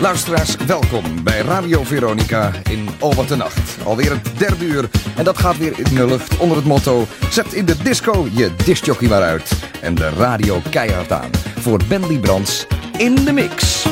Luisteraars, welkom bij Radio Veronica in Wat de Nacht. Alweer het derde uur en dat gaat weer in de lucht onder het motto... Zet in de disco je discjockey maar uit en de radio keihard aan. Voor Ben Brands in de mix.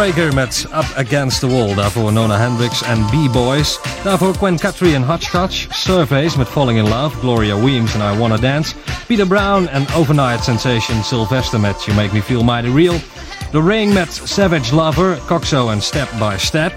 Straker met Up Against the Wall. Daarvoor Nona Hendricks en B-Boys. Daarvoor Gwen Catry en Hotchkotch. Surveys met Falling in Love. Gloria Weems en I Wanna Dance. Peter Brown en Overnight Sensation Sylvester met You Make Me Feel Mighty Real. The Ring met Savage Lover. Coxo en Step by Step.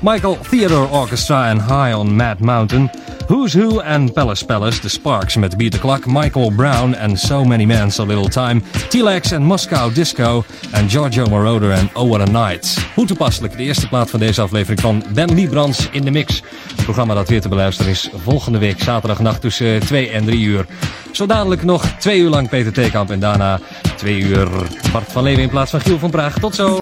Michael Theodore Orchestra en High on Mad Mountain. Who's Who en Palace Palace, The Sparks met Beat the Clock, Michael Brown en So Many Men So Little Time, T-Lex en Moscow Disco en Giorgio Moroder en Oh What a Night. Hoe toepasselijk, de eerste plaat van deze aflevering van Ben Librans in de Mix. Het programma dat weer te beluisteren is volgende week zaterdagnacht tussen 2 en 3 uur. Zo dadelijk nog twee uur lang Peter Theekamp en daarna twee uur Bart van Leeuwen in plaats van Giel van Praag. Tot zo!